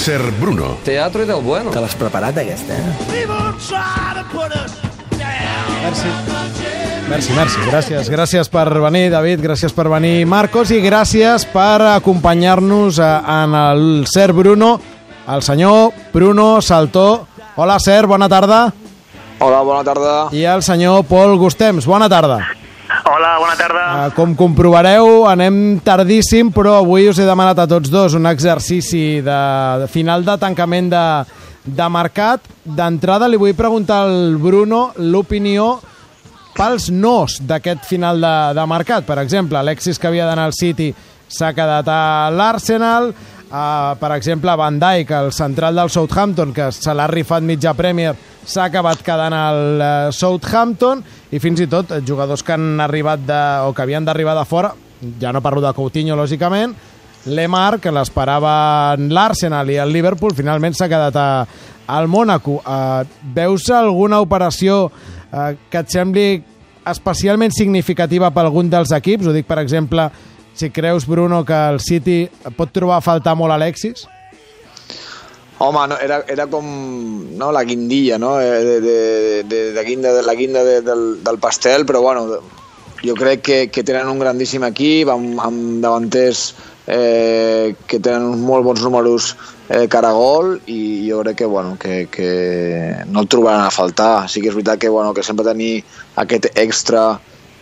Ser Bruno. Teatro del bueno. Te l'has preparat, aquesta, eh? Merci. Merci, merci. Gràcies. Gràcies per venir, David. Gràcies per venir, Marcos. I gràcies per acompanyar-nos en el Ser Bruno, el senyor Bruno Saltó. Hola, Ser, bona tarda. Hola, bona tarda. I el senyor Pol Gustems. Bona tarda. Hola, bona tarda. Uh, com comprovareu, anem tardíssim, però avui us he demanat a tots dos un exercici de, de final de tancament de, de mercat. D'entrada li vull preguntar al Bruno l'opinió pels nos d'aquest final de, de mercat. Per exemple, Alexis, que havia d'anar al City, s'ha quedat a l'Arsenal. Uh, per exemple, Van Dijk, el central del Southampton, que se l'ha rifat mitja Premier, s'ha acabat quedant al uh, Southampton i fins i tot eh, jugadors que han arribat de, o que havien d'arribar de fora, ja no parlo de Coutinho, lògicament, Lemar, que l'esperava en l'Arsenal i el Liverpool, finalment s'ha quedat a, al Mónaco. Uh, veus alguna operació uh, que et sembli especialment significativa per algun dels equips? Ho dic, per exemple, si creus, Bruno, que el City pot trobar a faltar molt Alexis? Home, no, era, era com no, la guindilla, no? Eh, De, de, de, de guinda, de la guinda de, del, del pastel, però bueno, jo crec que, que tenen un grandíssim equip, amb, amb davanters eh, que tenen uns molt bons números eh, cara a gol i jo crec que, bueno, que, que no el trobaran a faltar. Sí que és veritat que, bueno, que sempre tenir aquest extra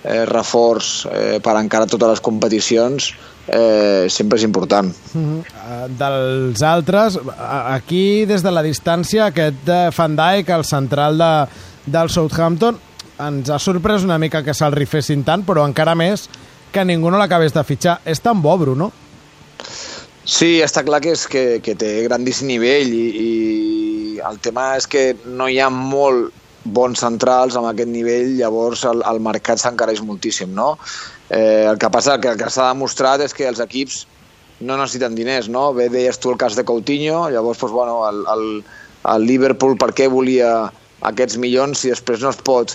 eh, reforç eh, per encara totes les competicions eh, sempre és important. Uh, dels altres, aquí des de la distància, aquest eh, Van Dijk, el central de, del Southampton, ens ha sorprès una mica que se'l rifessin tant, però encara més que ningú no l'acabés de fitxar. És tan bo, Bruno? Sí, està clar que, és, que, que té grandíssim nivell i, i el tema és que no hi ha molt bons centrals amb aquest nivell, llavors el, el mercat s'encareix moltíssim, no? Eh, el que passa, que el que s'ha demostrat és que els equips no necessiten diners, no? Bé, deies tu el cas de Coutinho, llavors, doncs, bueno, el, el, el Liverpool per què volia aquests milions si després no es pot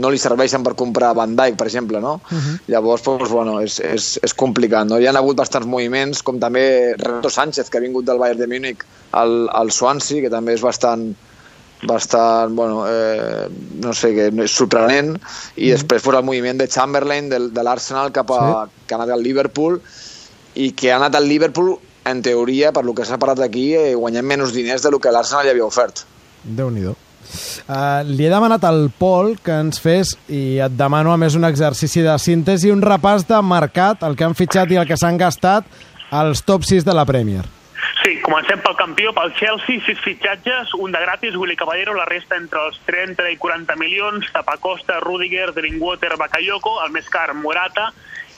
no li serveixen per comprar Van Dijk, per exemple, no? Uh -huh. Llavors, doncs, bueno, és, és, és complicat, no? Hi ha hagut bastants moviments, com també Renato Sánchez, que ha vingut del Bayern de Múnich al, al Swansea, que també és bastant bastant, bueno, eh, no sé, que és sorprenent, i mm. després fos el moviment de Chamberlain del, de l'Arsenal cap a, sí. que ha anat al Liverpool, i que ha anat al Liverpool, en teoria, per lo que s'ha parlat aquí, eh, guanyant menys diners del que l'Arsenal li havia ofert. Déu-n'hi-do. Uh, li he demanat al Pol que ens fes, i et demano a més un exercici de síntesi, un repàs de mercat, el que han fitxat i el que s'han gastat als top 6 de la Premier. Comencem pel campió, pel Chelsea, sis fitxatges, un de gratis, Willy Caballero, la resta entre els 30 i 40 milions, Tapacosta, Rudiger, Drinkwater, Bakayoko, el més car, Morata,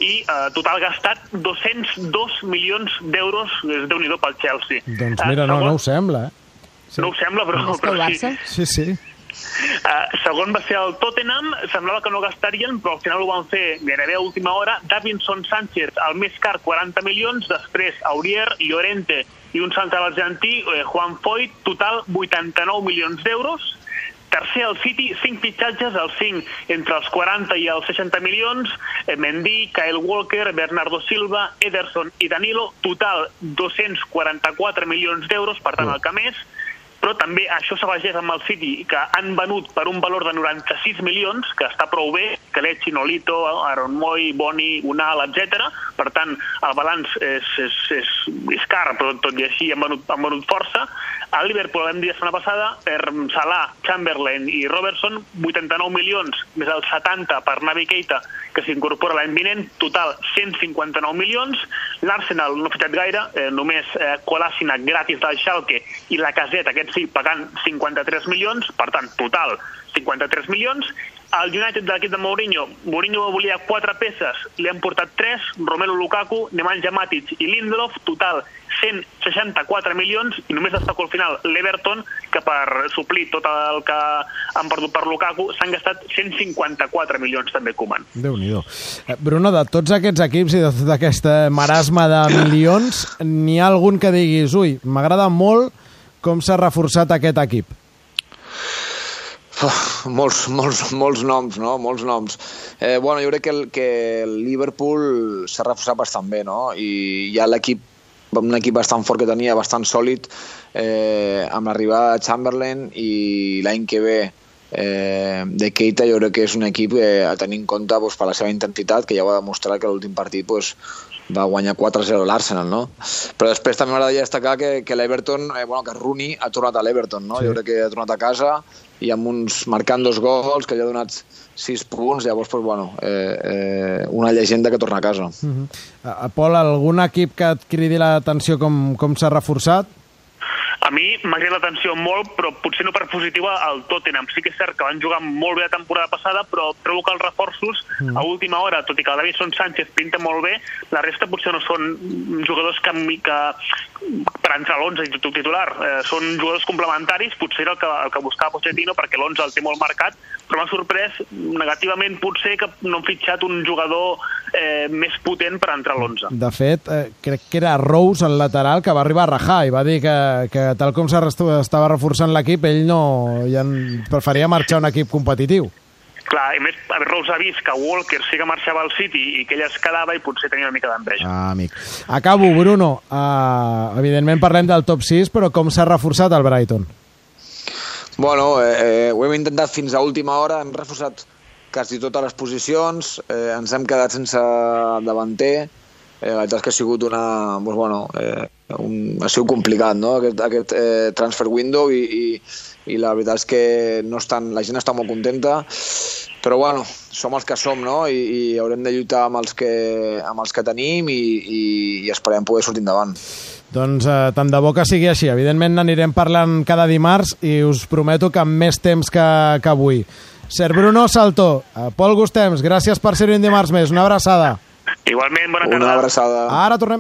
i eh, total gastat 202 milions d'euros, és déu nhi pel Chelsea. Doncs mira, no, no ho sembla, eh? Sí. No ho sembla, però, Més que el però Barça? sí. Sí, sí. Uh, segon va ser el Tottenham, semblava que no gastarien, però al final ho van fer gairebé a última hora. Davinson Sánchez, el més car, 40 milions, després Aurier, Llorente i un central argentí, eh, Juan Foyt, total 89 milions d'euros. Tercer, el City, 5 fitxatges, el 5 entre els 40 i els 60 milions, eh, Mendy, Kyle Walker, Bernardo Silva, Ederson i Danilo, total 244 milions d'euros, per tant, el que més, però també això s'afegeix amb el City, que han venut per un valor de 96 milions, que està prou bé, Kelechi, Nolito, Aaron Moy, Boni, Unal, etc. Per tant, el balanç és, és, és, és car, però tot i així han venut, han venut força. Al Liverpool, vam dir la setmana passada, per Salah, Chamberlain i Robertson, 89 milions, més el 70 per Navi Keita, que s'incorpora l'any vinent, total 159 milions. L'Arsenal no ha fitxat gaire, eh, només eh, Kolasinac gratis del Schalke i la caseta, aquest sí, pagant 53 milions, per tant, total 53 milions. El United de l'equip de Mourinho, Mourinho volia quatre peces, li han portat tres, Romelu Lukaku, Nemanja Matic i Lindelof, total 164 milions, i només destaco al final l'Everton, que per suplir tot el que han perdut per Lukaku s'han gastat 154 milions també, Koeman. Déu-n'hi-do. Eh, Bruno, de tots aquests equips i aquest eh, marasme de milions, n'hi ha algun que diguis, ui, m'agrada molt com s'ha reforçat aquest equip. Uf, molts, molts, molts noms, no? Molts noms. Eh, bueno, jo crec que el, que el Liverpool s'ha reforçat bastant bé, no? I ja l'equip un equip bastant fort que tenia, bastant sòlid, eh, amb l'arribada de Chamberlain i l'any que ve eh, de Keita jo crec que és un equip eh, a tenir en compte doncs, per la seva intensitat, que ja va demostrar que l'últim partit doncs, va guanyar 4-0 l'Arsenal, no? Però després també m'agradaria destacar que, que l'Everton, eh, bueno, que Rooney ha tornat a l'Everton, no? Sí. Jo crec que ha tornat a casa i amb uns marcant dos gols, que ja ha donat 6 punts, llavors, pues, bueno, eh, eh, una llegenda que torna a casa. Uh -huh. uh, Pol, algun equip que et cridi l'atenció com, com s'ha reforçat? A mi m'ha cridat l'atenció molt, però potser no per positiva, el Tottenham. Sí que és cert que van jugar molt bé la temporada passada, però trobo que els reforços mm. a última hora, tot i que el Davison Sánchez pinta molt bé, la resta potser no són jugadors que, que per entrar a l'11 titular. Eh, són jugadors complementaris, potser era el que, el que buscava Pochettino, perquè l'11 el té molt marcat, però m'ha sorprès negativament potser que no han fitxat un jugador eh, més potent per entrar a l'11. De fet, eh, crec que era Rose, el lateral, que va arribar a rajar i va dir que, que tal com estava reforçant l'equip, ell no ja preferia marxar a un equip competitiu. Clar, i més, a Rose ha vist que Walker sí que marxava al City i que ell es quedava i potser tenia una mica d'enveja. Ah, amic. Acabo, Bruno. Uh, evidentment parlem del top 6, però com s'ha reforçat el Brighton? Bueno, eh, eh, ho hem intentat fins a última hora, hem reforçat quasi totes les posicions, eh, ens hem quedat sense davanter, eh, la veritat és que ha sigut una, doncs, bueno, eh, un, ha sigut complicat no? aquest, aquest eh, transfer window i, i, i la veritat és que no estan, la gent està molt contenta però bueno, som els que som no? I, i haurem de lluitar amb els que, amb els que tenim i, i, i esperem poder sortir endavant. Doncs eh, tant de bo que sigui així. Evidentment n'anirem parlant cada dimarts i us prometo que amb més temps que, que avui. Ser Bruno Saltó, eh, Pol Gustems, gràcies per ser-hi un dimarts més. Una abraçada. Igualment, bona tarda. Una abraçada. Ara tornem.